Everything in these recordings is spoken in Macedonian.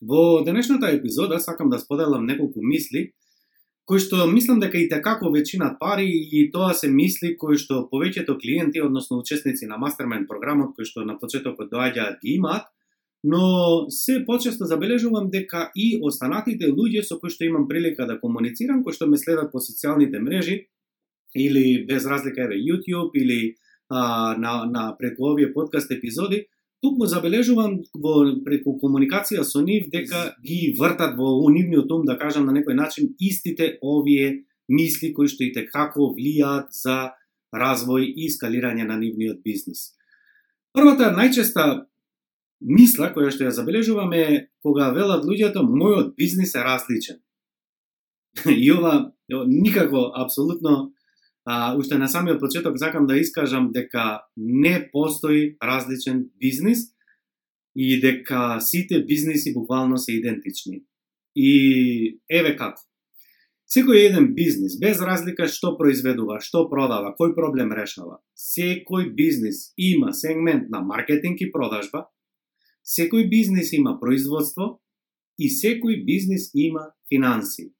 Во денешната епизода сакам да споделам неколку мисли кои што мислам дека и така како веќина пари и тоа се мисли кои што повеќето клиенти, односно учесници на мастермен програмот кои што на почетокот доаѓаат ги имаат, но се почесто забележувам дека и останатите луѓе со кои што имам прилика да комуницирам, кои што ме следат по социјалните мрежи или без разлика еве YouTube или а, на на преку овие подкаст епизоди, туку забележувам во преку комуникација со нив дека ги вртат во нивниот ум да кажам на некој начин истите овие мисли кои што и како влијаат за развој и скалирање на нивниот бизнис. Првата најчеста мисла која што ја забележувам е кога велат луѓето мојот бизнис е различен. и ова никако апсолутно а, уште на самиот почеток сакам да искажам дека не постои различен бизнис и дека сите бизниси буквално се идентични. И еве како. Секој еден бизнис, без разлика што произведува, што продава, кој проблем решава, секој бизнис има сегмент на маркетинг и продажба, секој бизнис има производство и секој бизнис има финанси.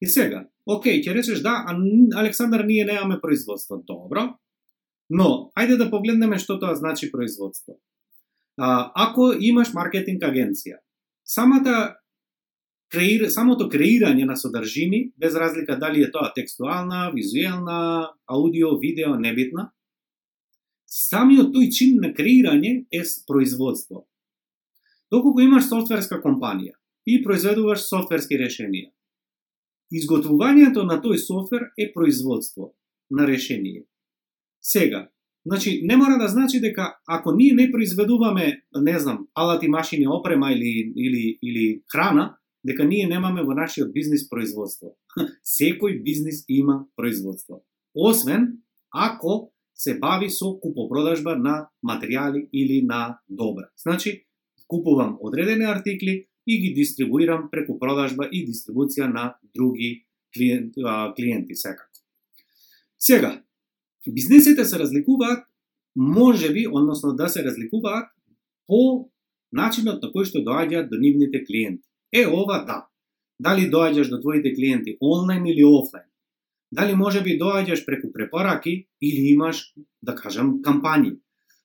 И сега, Океј, ќе речеш да, а Александар ние немаме производство. Добро. Но, ајде да погледнеме што тоа значи производство. А, ако имаш маркетинг агенција, самата креир, самото креирање на содржини, без разлика дали е тоа текстуална, визуелна, аудио, видео, небитна, самиот тој чин на креирање е производство. Доколку имаш софтверска компанија и произведуваш софтверски решенија, Изготвувањето на тој софтвер е производство на решение. Сега, значи не мора да значи дека ако ние не произведуваме, не знам, алати, машини, опрема или или или храна, дека ние немаме во нашиот бизнис производство. Секој бизнис има производство. Освен ако се бави со купопродажба на материјали или на добра. Значи, купувам одредени артикли, и ги дистрибуирам преку продажба и дистрибуција на други клиент, а, клиенти секако. Сега, бизнисите се разликуваат, може би, односно да се разликуваат по начинот на кој што доаѓаат до нивните клиенти. Е, ова да. Дали доаѓаш до твоите клиенти онлайн или офлайн? Дали може би доаѓаш преку препораки или имаш, да кажам, кампањи?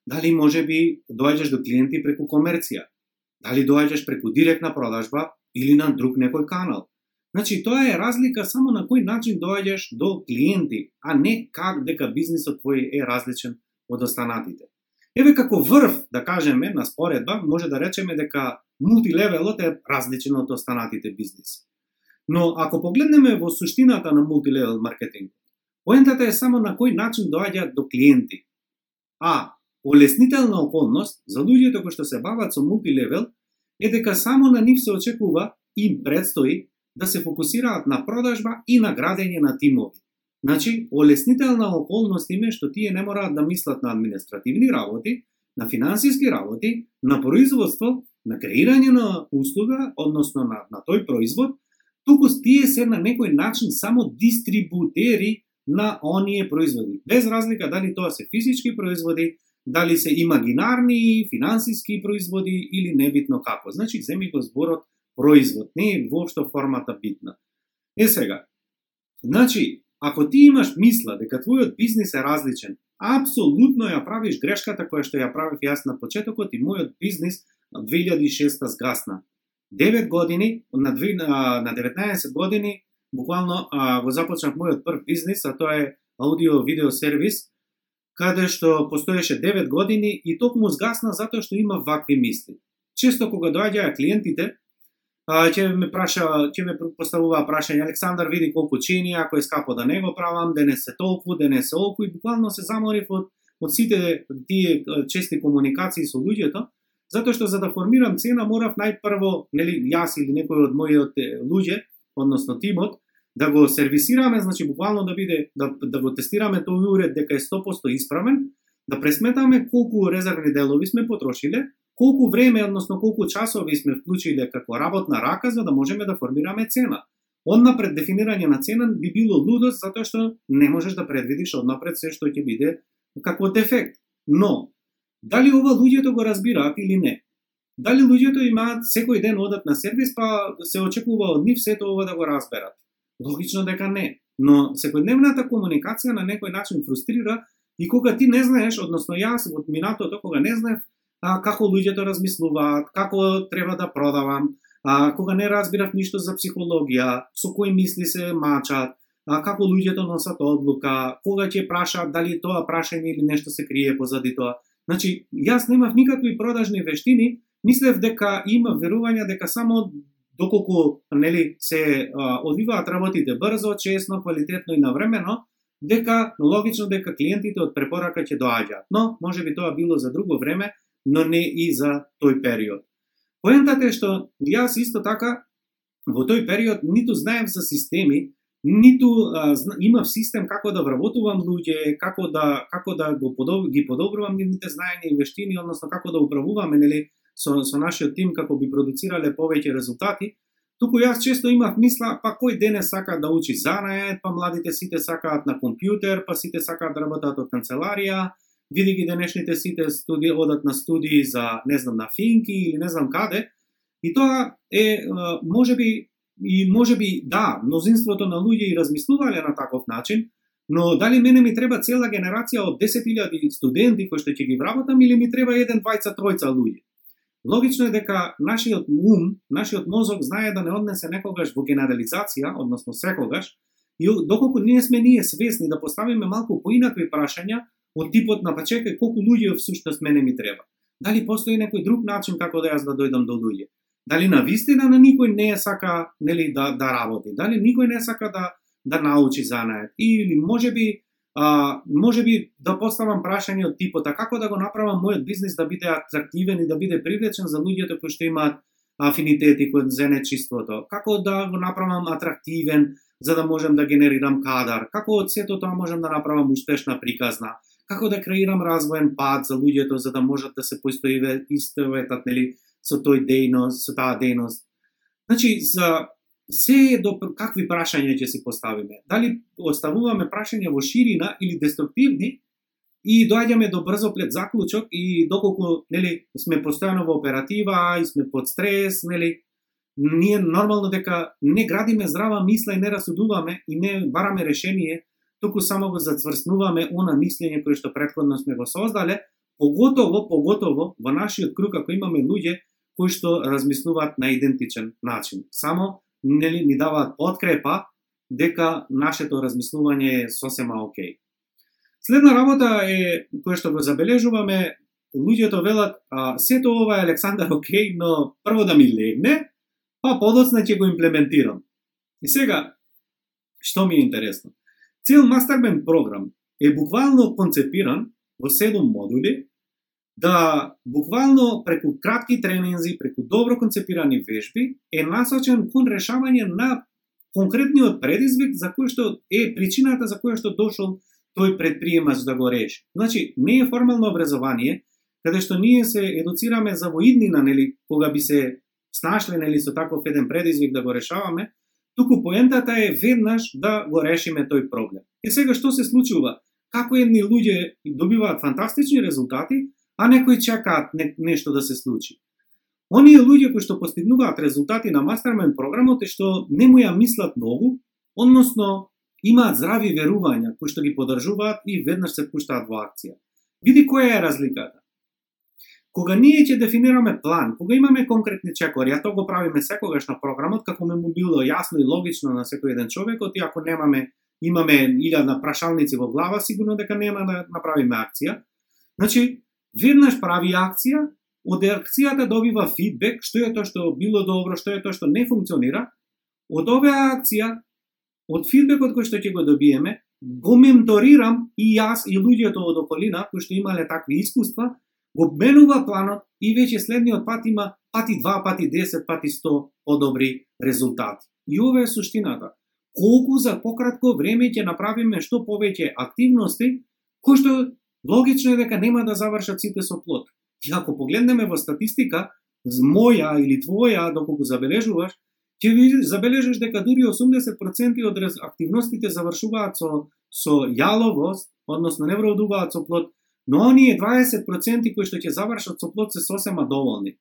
Дали може би доаѓаш до клиенти преку комерција? Дали доаѓаш преку директна продажба или на друг некој канал. Значи, тоа е разлика само на кој начин доаѓаш до клиенти, а не как дека бизнисот твој е различен од останатите. Еве како врв, да кажеме, на споредба, може да речеме дека мултилевелот е различен од останатите бизниси. Но ако погледнеме во суштината на мултилевел маркетинг, поентата е само на кој начин доаѓаат до клиенти. А, Олеснителна околност за луѓето кои што се бават со мултилевел е дека само на нив се очекува им предстои да се фокусираат на продажба и на градење на тимови. Значи, олеснителна околност име што тие не мораат да мислат на административни работи, на финансиски работи, на производство, на креирање на услуга, односно на, на тој производ, туку тие се на некој начин само дистрибутери на оние производи. Без разлика дали тоа се физички производи, дали се имагинарни, финансиски производи или небитно како. Значи, земи го зборот производ, не е воопшто формата битна. Е сега, значи, ако ти имаш мисла дека твојот бизнис е различен, апсолутно ја правиш грешката која што ја правив јас на почетокот и мојот бизнис на 2006 сгасна. 9 години, на, 2, на 19 години, буквално а, го започнав мојот прв бизнис, а тоа е аудио-видео сервис, каде што постоеше 9 години и токму згасна затоа што има вакви мисли. Често кога доаѓаа клиентите, ќе ме праша, ќе ме поставува прашање Александар види колку чини, ако е скапо да не го правам, денес не се толку, денес не се олку и буквално се заморив од од сите тие чести комуникации со луѓето, затоа што за да формирам цена морав најпрво, нели јас или некој од моите луѓе односно тимот, да го сервисираме, значи буквално да биде да, да го тестираме тој уред дека е 100% испрамен, да пресметаме колку резервни делови сме потрошиле, колку време, односно колку часови сме вклучиле како работна рака за да можеме да формираме цена. Однапред дефинирање на цена би било лудост затоа што не можеш да предвидиш однапред се што ќе биде како дефект. Но, дали ова луѓето го разбираат или не? Дали луѓето имаат секој ден одат на сервис, па се очекува од нив сето ова да го разберат? Логично дека не. Но секојдневната комуникација на некој начин фрустрира и кога ти не знаеш, односно јас во минатото кога не знаев а, како луѓето размислуваат, како треба да продавам, а, кога не разбирав ништо за психологија, со кои мисли се мачат, а, како луѓето носат одлука, кога ќе прашаат дали тоа прашање или нешто се крие позади тоа. Значи, јас немав никакви продажни вештини, мислев дека има верување дека само доколку нели се а, одвиваат работите брзо, честно, квалитетно и навремено, дека логично дека клиентите од препорака ќе доаѓаат. Но може би тоа било за друго време, но не и за тој период. Поентата е што јас исто така во тој период ниту знаев за системи, ниту а, имав систем како да вработувам луѓе, како да како да го подоб, ги подобрувам нивните знаења и вештини, односно како да управуваме нели со, со нашиот тим како би продуцирале повеќе резултати, туку јас често имав мисла, па кој денес сака да учи занает, па младите сите сакаат на компјутер, па сите сакаат да работат од канцеларија, види ги денешните сите студи одат на студии за не знам на финки или не знам каде, и тоа е може би и може би да, мнозинството на луѓе и размислувале на таков начин, но дали мене ми треба цела генерација од 10.000 студенти кои што ќе ги вработам или ми треба еден, двајца, тројца луѓе? Логично е дека нашиот ум, нашиот мозок знае да не однесе некогаш во генерализација, односно секогаш, и доколку ние сме ние свесни да поставиме малку поинакви прашања од типот на па чекај колку луѓе всушност мене ми треба. Дали постои некој друг начин како да јас да дојдам до луѓе? Дали на вистина на никој не е сака нели да да работи? Дали никој не сака да да научи занает? Или можеби а, може би да поставам прашање од типот, а како да го направам мојот бизнис да биде атрактивен и да биде привлечен за луѓето кои што имаат афинитети кон зенечиството? Како да го направам атрактивен за да можам да генерирам кадар? Како од сето тоа можем да направам успешна приказна? Како да креирам развоен пат за луѓето за да можат да се поистоиве истоветат нели со тој дејност, со таа дејност? Значи, за се е до какви прашања ќе се поставиме. Дали оставуваме прашања во ширина или деструктивни и доаѓаме до брзо пред заклучок и доколку нели сме постојано во оператива и сме под стрес, нели ние нормално дека не градиме здрава мисла и не расудуваме и не бараме решение, туку само го зацврснуваме она мислење кое што претходно сме го создале, поготово, поготово во нашиот круг ако имаме луѓе кои што размислуваат на идентичен начин. Само нели, ни даваат подкрепа дека нашето размислување е сосема окей. Следна работа е која што го забележуваме, луѓето велат, а, сето ова е Александар окей, но прво да ми легне, па подоцна ќе го имплементирам. И сега, што ми е интересно? Цел мастермен програм е буквално концепиран во 7 модули, да буквално преку кратки тренинзи, преку добро концепирани вежби, е насочен кон решавање на конкретниот предизвик за кој што е причината за која што дошол тој предприемач да го реши. Значи, не е формално образование, каде што ние се едуцираме за воиднина, нели, кога би се снашле, нели, со таков еден предизвик да го решаваме, туку поентата е веднаш да го решиме тој проблем. И сега што се случува? Како едни луѓе добиваат фантастични резултати, а некои чекаат не, нешто да се случи. Оние луѓе кои што постигнуваат резултати на мастермен програмот е што не му ја мислат многу, односно имаат здрави верувања кои што ги подржуваат и веднаш се пуштаат во акција. Види која е разликата. Кога ние ќе дефинираме план, кога имаме конкретни чекори, а тоа го правиме секогаш на програмот, како ме му било јасно и логично на секој еден човек, и ако немаме имаме илјадна прашалници во глава, сигурно дека нема да направиме акција. Значи, веднаш прави акција, од акцијата добива фидбек, што е тоа што било добро, што е тоа што не функционира, од оваа акција, од фидбекот кој што ќе го добиеме, го менторирам и јас и луѓето од околина кои што имале такви искуства, го менува планот и веќе следниот пат има пати 2, пати 10, пати 100 подобри резултати. И ова е суштината. Колку за пократко време ќе направиме што повеќе активности, кои што логично е дека нема да завршат сите со плод. И ако погледнеме во статистика, моја или твоја, доколку забележуваш, ќе ви забележиш дека дури 80% од активностите завршуваат со со јаловост, односно не вродуваат со плод, но оние 20% кои што ќе завршат со плод се сосема доволни.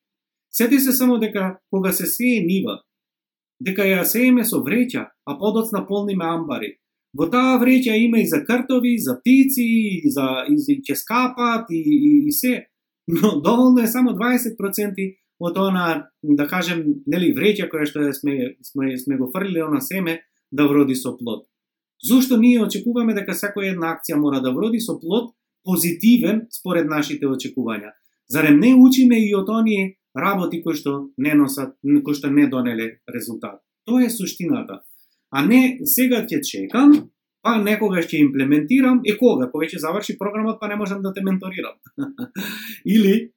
Сети се само дека кога се сее нива, дека ја сееме со вреќа, а подоцна полниме амбари. Во таа вреќа има и за картови, за птици, и за и, и ќе скапат и, и, и се. Но доволно е само 20% од она, да кажем, нели, вреќа која што сме, сме, сме го фрлили она семе, да вроди со плод. Зошто ние очекуваме дека секоја една акција мора да вроди со плод позитивен според нашите очекувања? Зарем не учиме и од оние работи кои што не носат, кои што не донеле резултат? Тоа е суштината. А не сега ќе чекам, па некогаш ќе имплементирам, и кога? Па кога ќе заврши програмот, па не можам да те менторирам. Или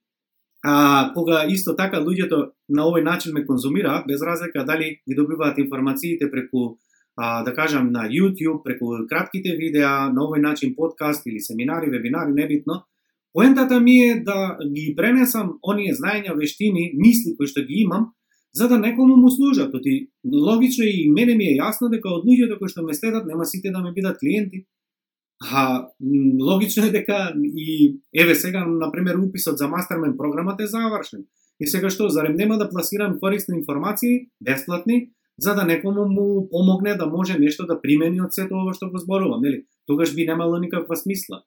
а, кога исто така луѓето на овој начин ме конзумираат, без разлика дали ги добиваат информациите преку а, да кажам на YouTube, преку кратките видеа, на овој начин подкаст или семинари, вебинари, небитно, поентата ми е да ги пренесам оние знаења, вештини, мисли кои што ги имам, за да некому му служат. Оти, логично и мене ми е јасно дека од луѓето кои што ме следат, нема сите да ме бидат клиенти, А логично е дека и еве сега на пример уписот за мастермен програмата е завршен. И сега што зарем нема да пласирам корисни информации бесплатни за да некому му помогне да може нешто да примени од сето ова што го зборувам, нели? Тогаш би немало никаква смисла.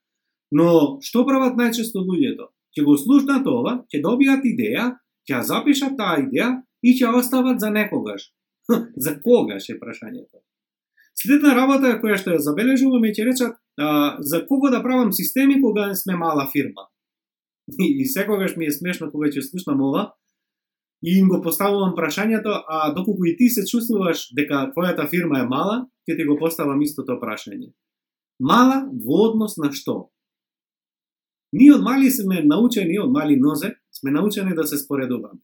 Но што прават најчесто луѓето? Ќе го слушнат ова, ќе добијат идеја, ќе запишат таа идеја и ќе остават за некогаш. за когаш е прашањето. Следна работа која што ја забележуваме ќе речат а, за кого да правам системи кога сме мала фирма. И, и секогаш ми е смешно кога ќе слушнам ова и им го поставувам прашањето, а доколку и ти се чувствуваш дека твојата фирма е мала, ќе ти го поставам истото прашање. Мала во однос на што? Ние од мали сме научени, од мали нозе, сме научени да се споредуваме.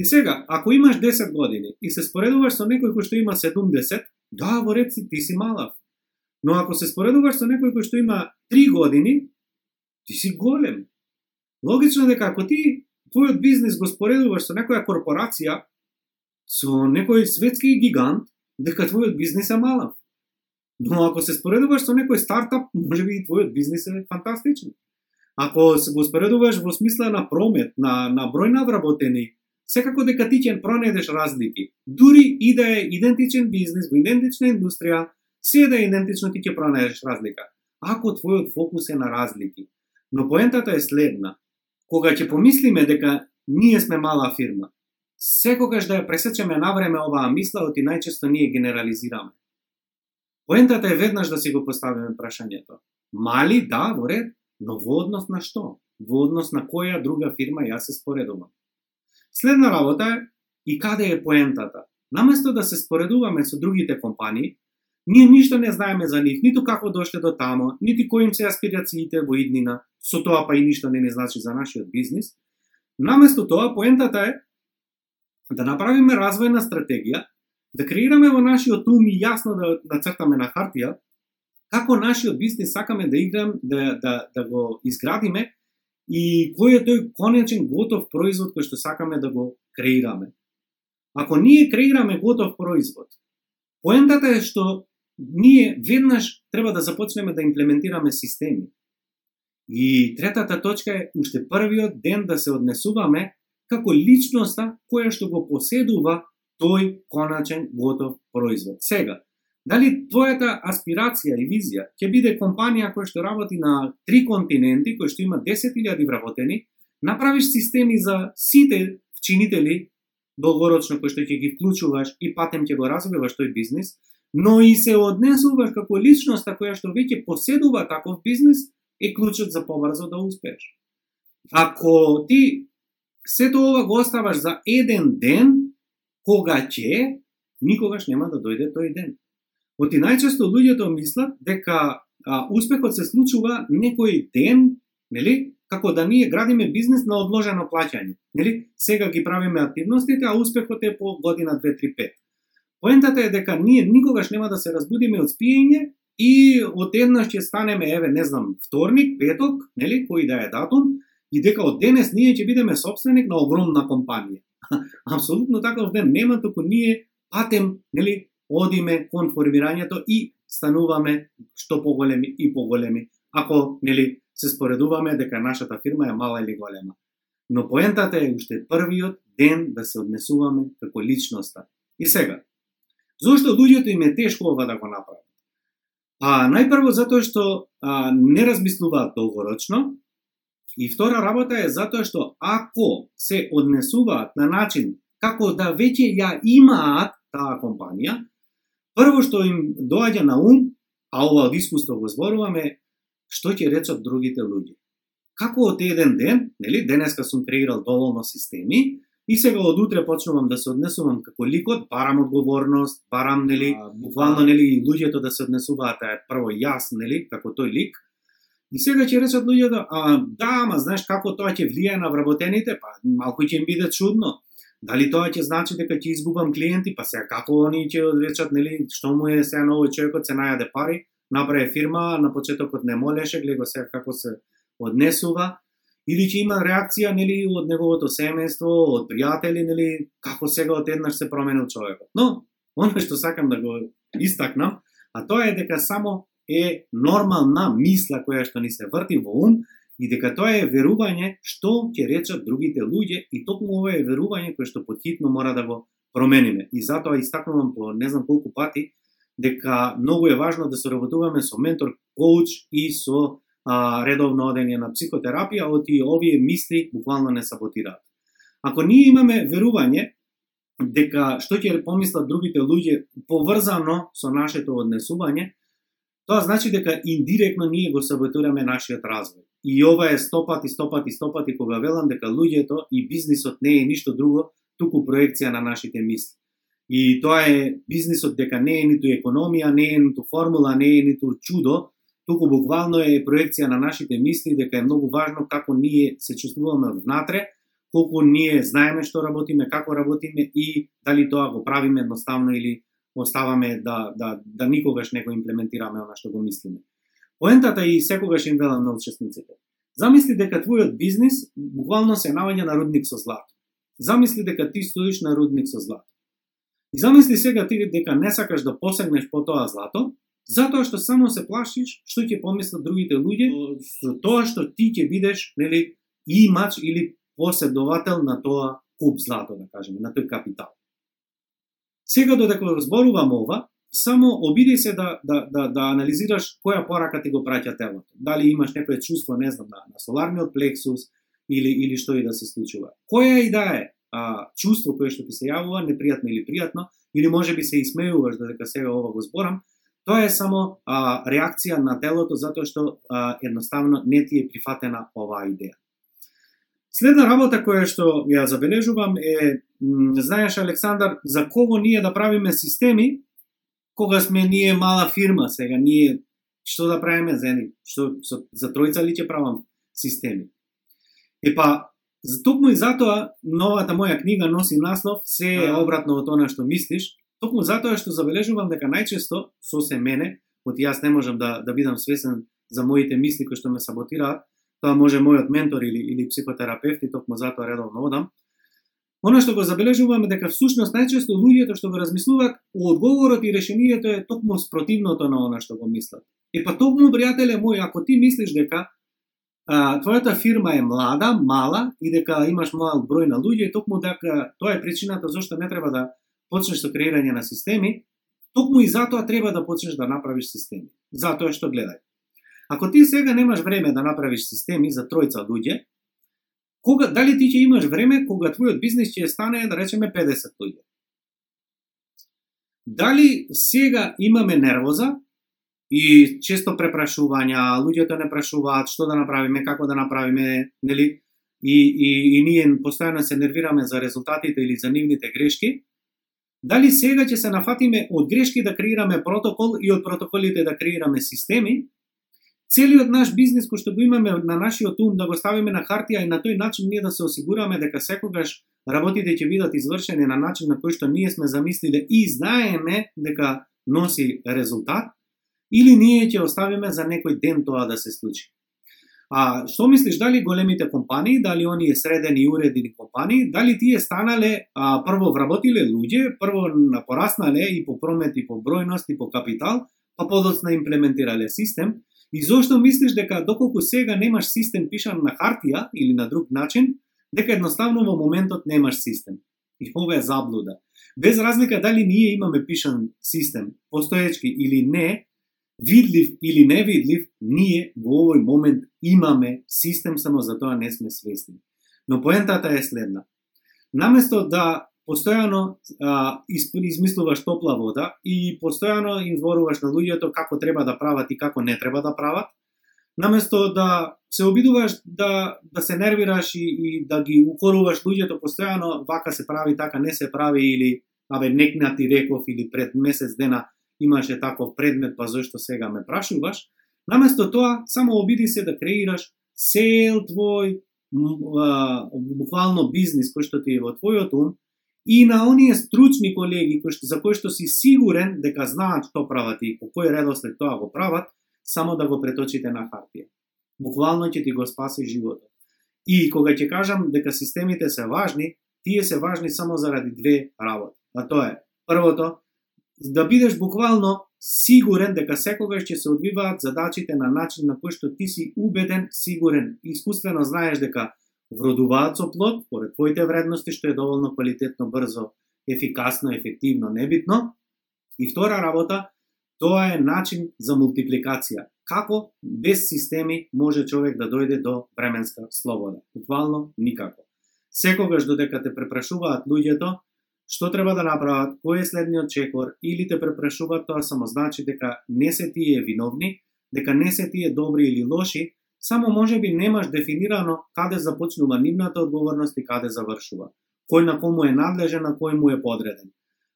И сега, ако имаш 10 години и се споредуваш со некој кој што има 70, да, во ред си, ти си малав. Но ако се споредуваш со некој кој што има 3 години, ти си голем. Логично дека ако ти твојот бизнес го споредуваш со некоја корпорација, со некој светски гигант, дека твојот бизнес е малав. Но ако се споредуваш со некој стартап, може би и твојот бизнес е фантастичен. Ако се го споредуваш во смисла на промет, на, на број на вработени, секако дека ти ќе пронедеш разлики. Дури и да е идентичен бизнес во идентична индустрија, се да е идентично ти ќе пронајдеш разлика. Ако твојот фокус е на разлики. Но поентата е следна. Кога ќе помислиме дека ние сме мала фирма, секогаш да ја пресечеме на време оваа мисла, оти најчесто ние генерализираме. Поентата е веднаш да си го поставиме прашањето. Мали, да, во ред, но во однос на што? Во однос на која друга фирма јас се споредувам? Следна работа е и каде е поентата. Наместо да се споредуваме со другите компании, Ние ништо не знаеме за нив, ниту како дошле до тамо, нити кои им се аспирациите во иднина, со тоа па и ништо не не значи за нашиот бизнис. Наместо тоа, поентата е да направиме развојна стратегија, да креираме во нашиот ум и јасно да, да нацртаме на хартија, како нашиот бизнис сакаме да играм, да, да, да го изградиме и кој е тој конечен готов производ кој што сакаме да го креираме. Ако ние креираме готов производ, поентата е што ние веднаш треба да започнеме да имплементираме системи. И третата точка е уште првиот ден да се однесуваме како личноста која што го поседува тој коначен готов производ. Сега, дали твојата аспирација и визија ќе биде компанија која што работи на три континенти, која што има 10.000 вработени, направиш системи за сите вчинители долгорочно кои што ќе ги вклучуваш и патем ќе го развиваш тој бизнес, но и се однесуваш како личноста која што веќе поседува таков бизнес, е клучот за побрзо да успееш. Ако ти сето ова го оставаш за еден ден, кога ќе, никогаш нема да дојде тој ден. Оти најчесто луѓето мислат дека а, успехот се случува некој ден, нели, како да ние градиме бизнес на одложено плаќање. Нели? Сега ги правиме активностите, а успехот е по година 2 3 5. Поентата е дека ние никогаш нема да се разбудиме од спиење и од еднаш ќе станеме, еве, не знам, вторник, петок, нели, кој да е датум, и дека од денес ние ќе бидеме собственик на огромна компанија. Апсолутно таков ден нема, току ние патем, нели, одиме кон формирањето и стануваме што поголеми и поголеми, ако, нели, се споредуваме дека нашата фирма е мала или голема. Но поентата е уште првиот ден да се однесуваме како личноста. И сега, зошто луѓето им е тешко ова да го направат? А најпрво затоа што а, не размислуваат долгорочно, и втора работа е затоа што ако се однесуваат на начин како да веќе ја имаат таа компанија, прво што им доаѓа на ум, а ова од искуство го зборуваме, што ќе речат другите луѓе. Како од еден ден, нели, денеска сум креирал доволно системи, И сега од утре почнувам да се однесувам како ликот, барам одговорност, барам нели буквално нели луѓето да се однесуваат е прво јас нели како тој лик. И сега ќе речат луѓето, а да, ама знаеш како тоа ќе влијае на вработените, па малку ќе им биде чудно. Дали тоа ќе значи дека ќе изгубам клиенти, па сега како они ќе одречат, нели? Што му е сега новој човекот се најаде пари, направи фирма, на почетокот не молеше, гледа сега како се однесува. Или ќе има реакција нели од неговото семејство, од пријатели, нели? Како сега одеднаш се променил човекот. Но оно што сакам да го истакнам, а тоа е дека само е нормална мисла која што ни се врти во ум и дека тоа е верување што ќе речат другите луѓе и токму ова е верување кое што подхитно мора да го промениме. И затоа истакнувам по не знам колку пати дека многу е важно да се работуваме со ментор, коуч и со а, редовно одење на психотерапија, оти и овие мисли буквално не саботираат. Ако ние имаме верување дека што ќе помислат другите луѓе поврзано со нашето однесување, тоа значи дека индиректно ние го саботираме нашиот развој. И ова е стопати, стопати, стопати кога велам дека луѓето и бизнисот не е ништо друго, туку проекција на нашите мисли. И тоа е бизнисот дека не е ниту економија, не е ниту формула, не е ниту чудо, туку буквално е проекција на нашите мисли дека е многу важно како ние се чувствуваме внатре, колку ние знаеме што работиме, како работиме и дали тоа го правиме едноставно или оставаме да, да, да никогаш не го имплементираме она што го мислиме. Поентата и секогаш им велам на учесниците. Замисли дека твојот бизнис буквално се наоѓа на рудник со злато. Замисли дека ти стоиш на рудник со злато. И замисли сега ти дека не сакаш да посегнеш по тоа злато, Затоа што само се плашиш што ќе помислат другите луѓе со тоа што ти ќе бидеш, нели, имач или поседовател на тоа куп злато, да кажеме, на тој капитал. Сега додека го зборувам ова, само обиди се да, да, да, да анализираш која порака ти го праќа телото. Дали имаш некое чувство, не знам, на, на соларниот плексус или, или што и да се случува. Која и да е а, чувство кое што ти се јавува, непријатно или пријатно, или може би се измеуваш додека сега ова го зборам, Тоа е само а, реакција на телото затоа што а, едноставно не ти е прифатена оваа идеја. Следна работа која што ја забележувам е, знаеш Александар, за кого ние да правиме системи, кога сме ние мала фирма сега, ние што да правиме за ни, што, што за тројца ли ќе правам системи. И па, за токму и затоа новата моја книга носи наслов се е обратно од она што мислиш, Токму затоа што забележувам дека најчесто со се мене, оти јас не можам да, да бидам свесен за моите мисли кои што ме саботираат, тоа може мојот ментор или, или психотерапевт и токму затоа редовно одам. Оно што го забележуваме дека всушност најчесто луѓето што го размислуваат, одговорот и решението е токму спротивното на она што го мислат. И па токму, пријателе мој, ако ти мислиш дека а, твојата фирма е млада, мала и дека имаш мал број на луѓе, токму дека тоа е причината зашто не треба да почнеш со креирање на системи, токму и затоа треба да почнеш да направиш системи. Затоа што гледај. Ако ти сега немаш време да направиш системи за тројца луѓе, кога дали ти ќе имаш време кога твојот бизнис ќе стане да речеме 50 луѓе? Дали сега имаме нервоза и често препрашувања, луѓето не прашуваат што да направиме, како да направиме, нели? И, и, и ние постојано се нервираме за резултатите или за нивните грешки, Дали сега ќе се нафатиме од грешки да креираме протокол и од протоколите да креираме системи, целиот наш бизнис кој што го имаме на нашиот ум да го ставиме на хартија и на тој начин ние да се осигураме дека секогаш работите ќе бидат извршени на начин на кој што ние сме замислиле и знаеме дека носи резултат, или ние ќе оставиме за некој ден тоа да се случи. А што мислиш дали големите компании, дали оние средени и уредени компании, дали тие станале а, прво вработиле луѓе, прво пораснале и по промет и по бројност и по капитал, па подоцна имплементирале систем, и зошто мислиш дека доколку сега немаш систем пишан на хартија или на друг начин, дека едноставно во моментот немаш систем. И ова е заблуда. Без разлика дали ние имаме пишан систем, постоечки или не, видлив или невидлив, ние во овој момент имаме систем, само за тоа не сме свесни. Но поентата е следна. Наместо да постојано а, измислуваш топла вода и постојано им зборуваш на луѓето како треба да прават и како не треба да прават, наместо да се обидуваш да, да се нервираш и, и да ги укоруваш луѓето постојано, вака се прави, така не се прави или абе некна ти реков или пред месец дена имаше таков предмет, па зошто сега ме прашуваш, наместо тоа само обиди се да креираш цел твој буквално бизнис кој што ти е во твојот ум и на оние стручни колеги кои што, за кои што си сигурен дека знаат што прават и по кој редослед тоа го прават, само да го преточите на хартија. Буквално ќе ти го спаси животот. И кога ќе кажам дека системите се важни, тие се важни само заради две работи. А тоа е, првото, да бидеш буквално сигурен дека секогаш ќе се одвиваат задачите на начин на кој што ти си убеден, сигурен, искуствено знаеш дека вродуваат со плод, поред твоите вредности, што е доволно квалитетно, брзо, ефикасно, ефективно, небитно. И втора работа, тоа е начин за мултипликација. Како без системи може човек да дојде до временска слобода? Буквално никако. Секогаш додека те препрашуваат луѓето, што треба да направат, кој е следниот чекор, или те препрашуваат, тоа само значи дека не се тие виновни, дека не се тие добри или лоши, само може би немаш дефинирано каде започнува нивната одговорност и каде завршува. Кој на кому е надлежен, на кој му е подреден.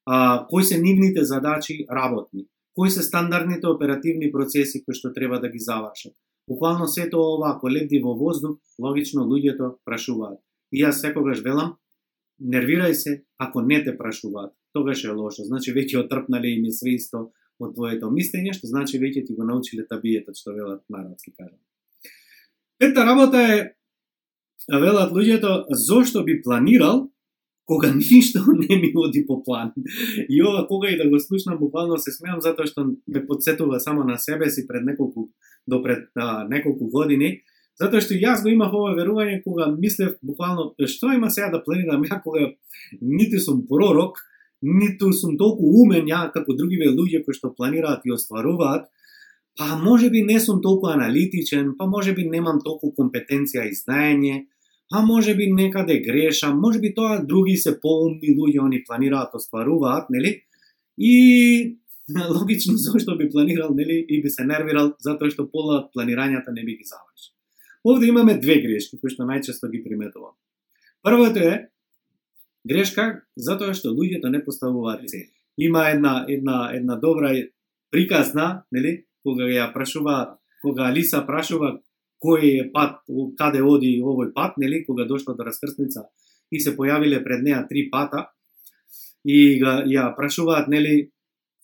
А, кои се нивните задачи работни. Кои се стандардните оперативни процеси кои што треба да ги завршат. Буквално сето ова, ако лебди во воздух, логично луѓето прашуваат. И јас секогаш велам, нервирај се ако не те прашуваат. Тогаш е лошо. Значи веќе отрпнале им е исто од твоето мислење, што значи веќе ти го научиле табиетот, што велат народски кажам. Пета работа е, да велат луѓето, зошто би планирал кога ништо не ми оди по план. И ова кога и да го слушнам, буквално се смеам затоа што ме подсетува само на себе си пред неколку до пред а, неколку години, Затоа што јас го имав ова верување кога мислев буквално што има сега да планирам ја кога ниту сум пророк, ниту сум толку умен ја како другиве луѓе кои што планираат и остваруваат, па може би не сум толку аналитичен, па може би немам толку компетенција и знаење, а може би некаде грешам, може би тоа други се поумни луѓе, они планираат, да остваруваат, нели? И логично зашто би планирал, нели, и би се нервирал затоа што пола планирањата не би ги завршил. Овде имаме две грешки кои што најчесто ги приметувам. Првото е грешка затоа што луѓето не поставуваат цели. Има една една една добра приказна, нели, кога ја прашува, кога Алиса прашува кој е пат, каде оди овој пат, нели, кога дошла до раскрсница и се појавиле пред неа три пата и га, ја прашуваат, нели,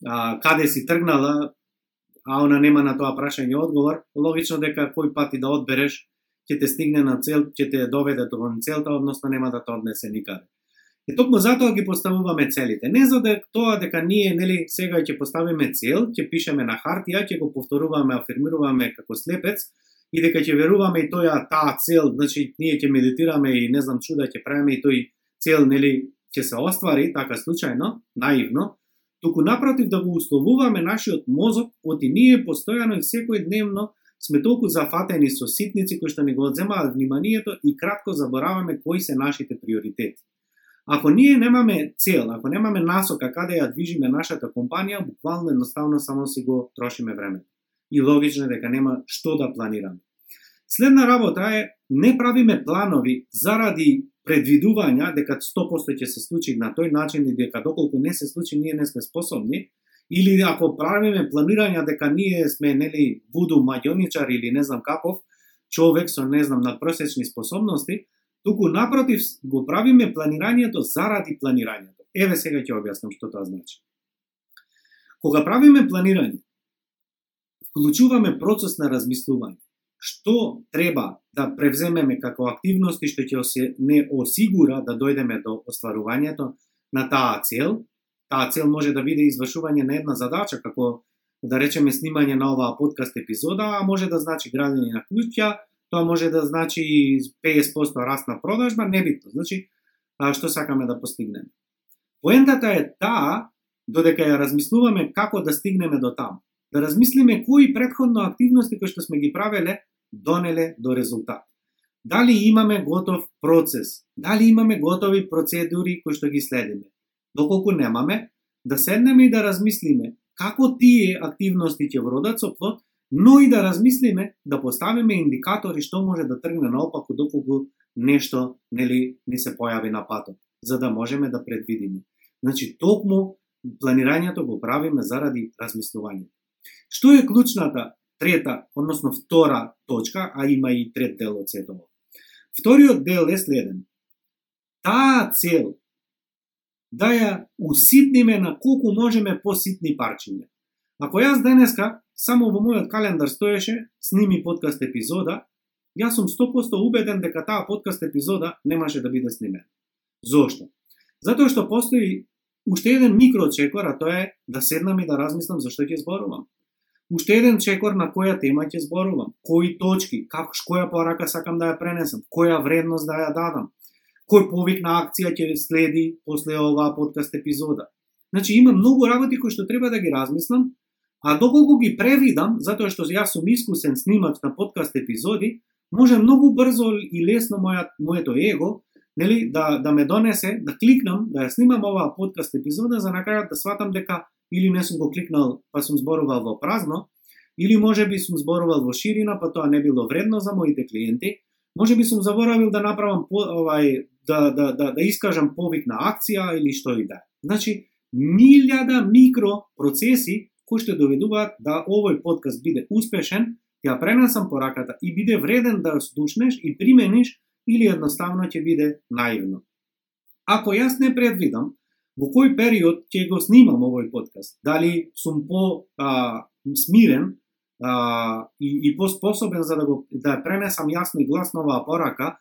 а, каде си тргнала, а она нема на тоа прашање одговор, логично дека кој пат и да одбереш, ќе те стигне на цел, ќе те доведе до целта, односно нема да те однесе никаде. И токму затоа ги поставуваме целите. Не за да тоа дека ние нели сега ќе поставиме цел, ќе пишеме на хартија, ќе го повторуваме, афирмируваме како слепец и дека ќе веруваме и тоја таа цел, значи ние ќе медитираме и не знам чуда ќе правиме и тој цел нели ќе се оствари така случајно, наивно, туку напротив да го условуваме нашиот мозок, оти ние постојано и секој дневно сме толку зафатени со ситници кои што ни го одземаат вниманието и кратко забораваме кои се нашите приоритети. Ако ние немаме цел, ако немаме насока каде ја движиме нашата компанија, буквално едноставно само си го трошиме времето. И логично е дека нема што да планираме. Следна работа е не правиме планови заради предвидувања дека 100% ќе се случи на тој начин и дека доколку не се случи ние не сме способни, Или ако правиме планирања дека ние сме нели буду маѓоничар или не знам каков човек со не знам надпросечни способности, туку напротив го правиме планирањето заради планирањето. Еве сега ќе објаснам што тоа значи. Кога правиме планирање, вклучуваме процес на размислување. Што треба да превземеме како активности што ќе се не осигура да дојдеме до остварувањето на таа цел. Таа цел може да биде извршување на една задача, како да речеме снимање на оваа подкаст епизода, а може да значи градење на куќа, тоа може да значи 50% раст на продажба, небитно. Значи, а, што сакаме да постигнеме. Поентата е таа, додека ја размислуваме како да стигнеме до таму. Да размислиме кои предходно активности кои што сме ги правеле донеле до резултат. Дали имаме готов процес, дали имаме готови процедури кои што ги следиме. Доколку немаме, да седнеме и да размислиме како тие активности ќе вродат со плод, но и да размислиме да поставиме индикатори што може да тргне наопаку доколку нешто нели не се појави на патот, за да можеме да предвидиме. Значи токму планирањето го правиме заради размислување. Што е клучната трета, односно втора точка, а има и трет дел од сето Вториот дел е следен. Таа цел да ја уситниме на колку можеме поситни парчиња. Ако јас денеска само во мојот календар стоеше сними подкаст епизода, јас сум 100% убеден дека таа подкаст епизода немаше да биде снимена. Зошто? Затоа што постои уште еден микрочекор, а тоа е да седнам и да размислам за што ќе зборувам. Уште еден чекор на која тема ќе зборувам, кои точки, како која порака сакам да ја пренесам, која вредност да ја дадам, кој повик на акција ќе следи после оваа подкаст епизода. Значи има многу работи кои што треба да ги размислам, а доколку ги превидам, затоа што јас сум искусен снимач на подкаст епизоди, може многу брзо и лесно моја, моето его нели, да, да ме донесе, да кликнам, да ја снимам оваа подкаст епизода, за на крајот да сватам дека или не сум го кликнал, па сум зборувал во празно, или може би сум зборувал во ширина, па тоа не било вредно за моите клиенти, може би сум заборавил да направам по, овај да, да, да, да искажам повик на акција или што и да. Значи, милјада микро процеси кои што доведуваат да овој подкаст биде успешен, ја пренесам пораката и биде вреден да слушнеш и примениш или едноставно ќе биде наивно. Ако јас не предвидам во кој период ќе го снимам овој подкаст, дали сум по а, смирен а, и, и поспособен за да го да пренесам јасно и гласно оваа порака,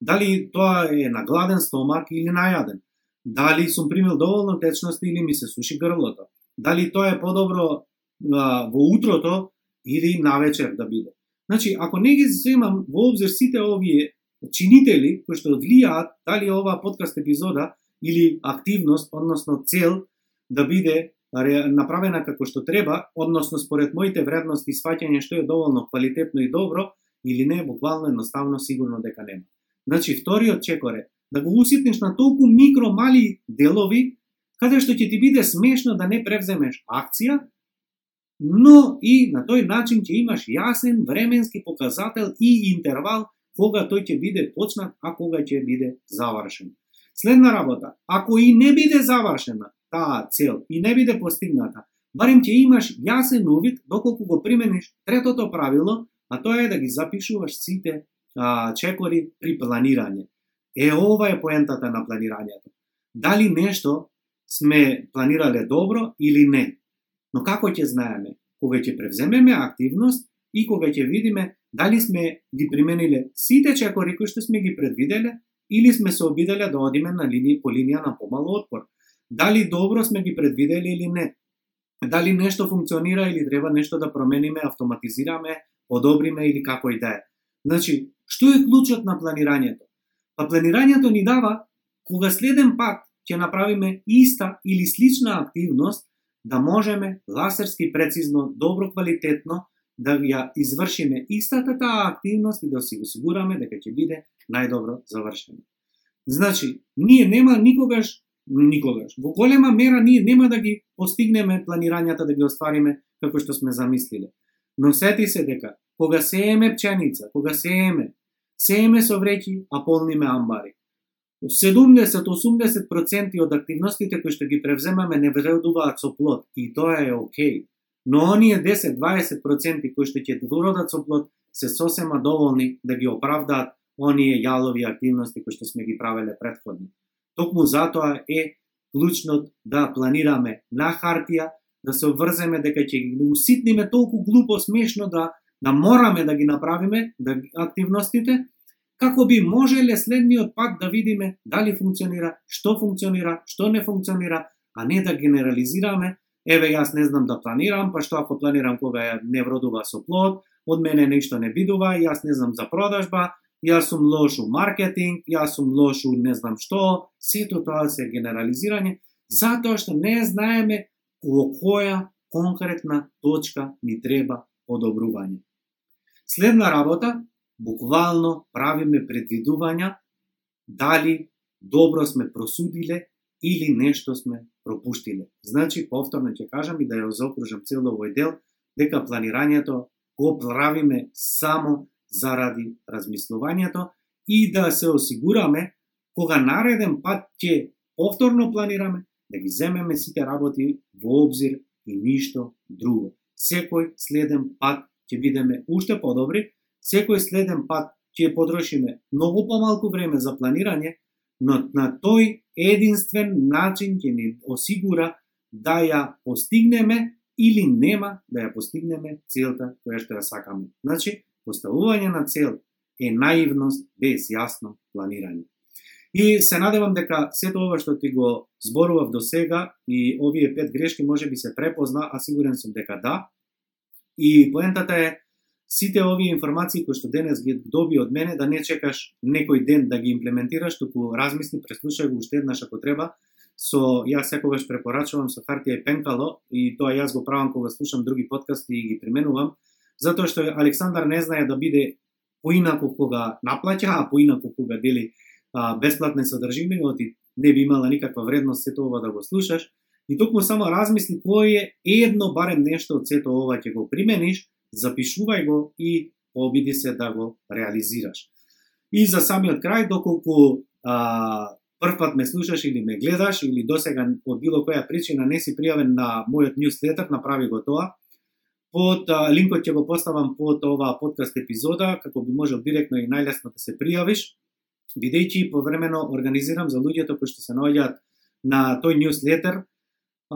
дали тоа е на гладен стомак или најаден, дали сум примил доволно течност или ми се суши грлото, дали тоа е подобро а, во утрото или на вечер да биде. Значи, ако не ги земам во обзир сите овие чинители кои што влијаат дали ова подкаст епизода или активност, односно цел да биде направена како што треба, односно според моите вредности и сваќање што е доволно квалитетно и добро, или не, буквално едноставно сигурно дека нема. Значи, вториот чекор е да го уситнеш на толку микро мали делови, каде што ќе ти биде смешно да не превземеш акција, но и на тој начин ќе имаш јасен временски показател и интервал кога тој ќе биде почнат, а кога ќе биде завршен. Следна работа, ако и не биде завршена таа цел и не биде постигната, барем ќе имаш јасен увид доколку го примениш третото правило, а тоа е да ги запишуваш сите а, чекори при планирање. Е, ова е поентата на планирањето. Дали нешто сме планирале добро или не. Но како ќе знаеме? Кога ќе превземеме активност и кога ќе видиме дали сме ги примениле сите чекори кои што сме ги предвиделе или сме се обиделе да одиме на линија по линија на помало отпор. Дали добро сме ги предвиделе или не. Дали нешто функционира или треба нешто да промениме, автоматизираме, подобриме или како и да е. Значи, што е клучот на планирањето? Па планирањето ни дава кога следен пат ќе направиме иста или слична активност, да можеме ласерски прецизно, добро квалитетно да ја извршиме истата таа активност и да се осигураме дека ќе биде најдобро завршено. Значи, ние нема никогаш, никогаш, во голема мера ние нема да ги постигнеме планирањата да ги оствариме како што сме замислиле. Но сети се дека, кога сееме пченица, кога сееме, сееме со вреќи, а полниме амбари. 70-80% од активностите кои што ги превземаме не вредуваат со плод и тоа е окей. Но оние 10-20% кои што ќе дородат со плод се сосема доволни да ги оправдаат оние јалови активности кои што сме ги правеле предходно. Токму затоа е клучнот да планираме на хартија, да се обврземе дека ќе ги уситниме толку глупо смешно да да мораме да ги направиме да активностите, како би можеле следниот пат да видиме дали функционира, што функционира, што не функционира, а не да генерализираме, еве јас не знам да планирам, па што ако планирам кога не вродува со плод, од мене нешто не бидува, јас не знам за продажба, јас сум лош у маркетинг, јас сум лош у не знам што, сето тоа се генерализирање, затоа што не знаеме во која конкретна точка ни треба подобрување. Следна работа, буквално правиме предвидувања дали добро сме просудиле или нешто сме пропуштиле. Значи, повторно ќе кажам и да ја заокружам цел овој дел, дека планирањето го правиме само заради размислувањето и да се осигураме кога нареден пат ќе повторно планираме, да ги земеме сите работи во обзир и ништо друго. Секој следен пат ќе бидеме уште подобри, секој следен пат ќе потрошиме многу помалку време за планирање, но на тој единствен начин ќе ни осигура да ја постигнеме или нема да ја постигнеме целта која што ја сакаме. Значи, поставување на цел е наивност без јасно планирање. И се надевам дека сето ова што ти го зборував до сега и овие пет грешки може би се препозна, а сигурен сум дека да. И поентата е сите овие информации кои што денес ги доби од мене, да не чекаш некој ден да ги имплементираш, туку размисли, преслушај го уште еднаш ако треба. Со јас секогаш препорачувам со хартија и пенкало и тоа јас го правам кога слушам други подкасти и ги применувам, затоа што Александар не знае да биде поинаку кога наплаќа, а поинаку кога дели а, бесплатни содржини, оти не би имала никаква вредност сето ова да го слушаш. И токму само размисли кој е едно барем нешто од сето ова ќе го примениш, запишувај го и обиди се да го реализираш. И за самиот крај, доколку а, прв пат ме слушаш или ме гледаш, или досега од било која причина не си пријавен на мојот ньюслетер, направи го тоа. Под а, линкот ќе го поставам под оваа подкаст епизода, како би можел директно и најлесно да се пријавиш, бидејќи повремено организирам за луѓето кои што се наоѓаат на тој ньюслетер,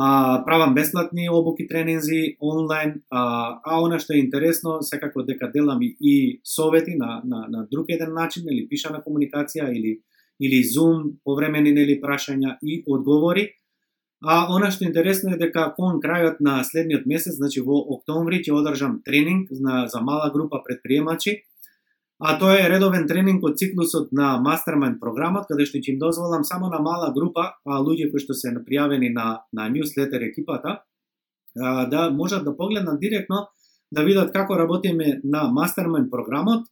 а, правам бесплатни обуки тренинзи онлайн, а, а она што е интересно, секако дека делам и, и совети на, на, на друг еден начин, или пишана комуникација, или, или Zoom, повремени нели прашања и одговори. А она што е интересно е дека кон крајот на следниот месец, значи во октомври, ќе одржам тренинг на, за мала група предприемачи, а тоа е редовен тренинг од циклусот на Mastermind програмот, каде што ќе им дозволам само на мала група, а луѓе кои што се пријавени на, на newsletter екипата, а, да можат да погледнат директно, да видат како работиме на Mastermind програмот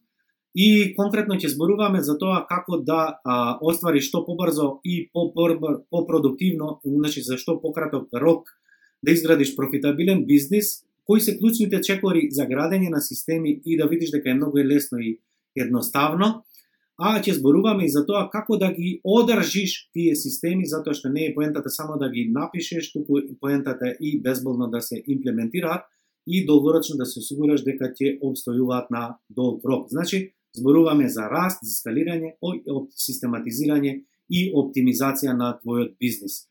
и конкретно ќе зборуваме за тоа како да а, оствариш што побрзо и по значи за што пократок рок да изградиш профитабилен бизнис, кои се клучните чекори за градење на системи и да видиш дека е многу лесно и едноставно, а ќе зборуваме и за тоа како да ги одржиш тие системи, затоа што не е поентата само да ги напишеш, туку поентата и безболно да се имплементираат и долгорочно да се осигураш дека ќе обстојуваат на долг рок. Значи, зборуваме за раст, за скалирање, систематизирање и оптимизација на твојот бизнис.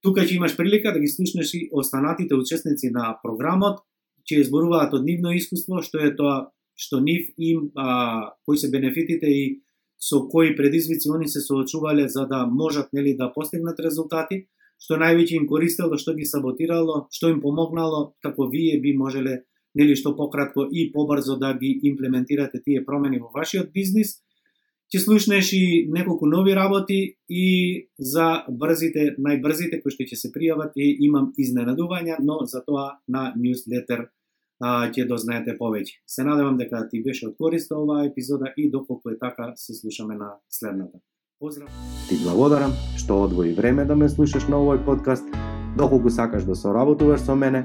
Тука ќе имаш прилика да ги слушнеш и останатите учесници на програмот, ќе зборуваат од нивно искуство, што е тоа што нив им а, кои се бенефитите и со кои предизвици они се соочувале за да можат нели да постигнат резултати, што највеќе им користело, што ги саботирало, што им помогнало, како вие би можеле нели што пократко и побрзо да ги имплементирате тие промени во вашиот бизнис. Ќе слушнеш и неколку нови работи и за брзите, најбрзите кои што ќе се пријават и имам изненадувања, но за тоа на newsletter А ќе дознаете повеќе. Се надевам дека ти беше од корист оваа епизода и доколку е така, се слушаме на следната. Поздрав! Ти благодарам што одвои време да ме слушаш на овој подкаст. Доколку сакаш да соработуваш со мене,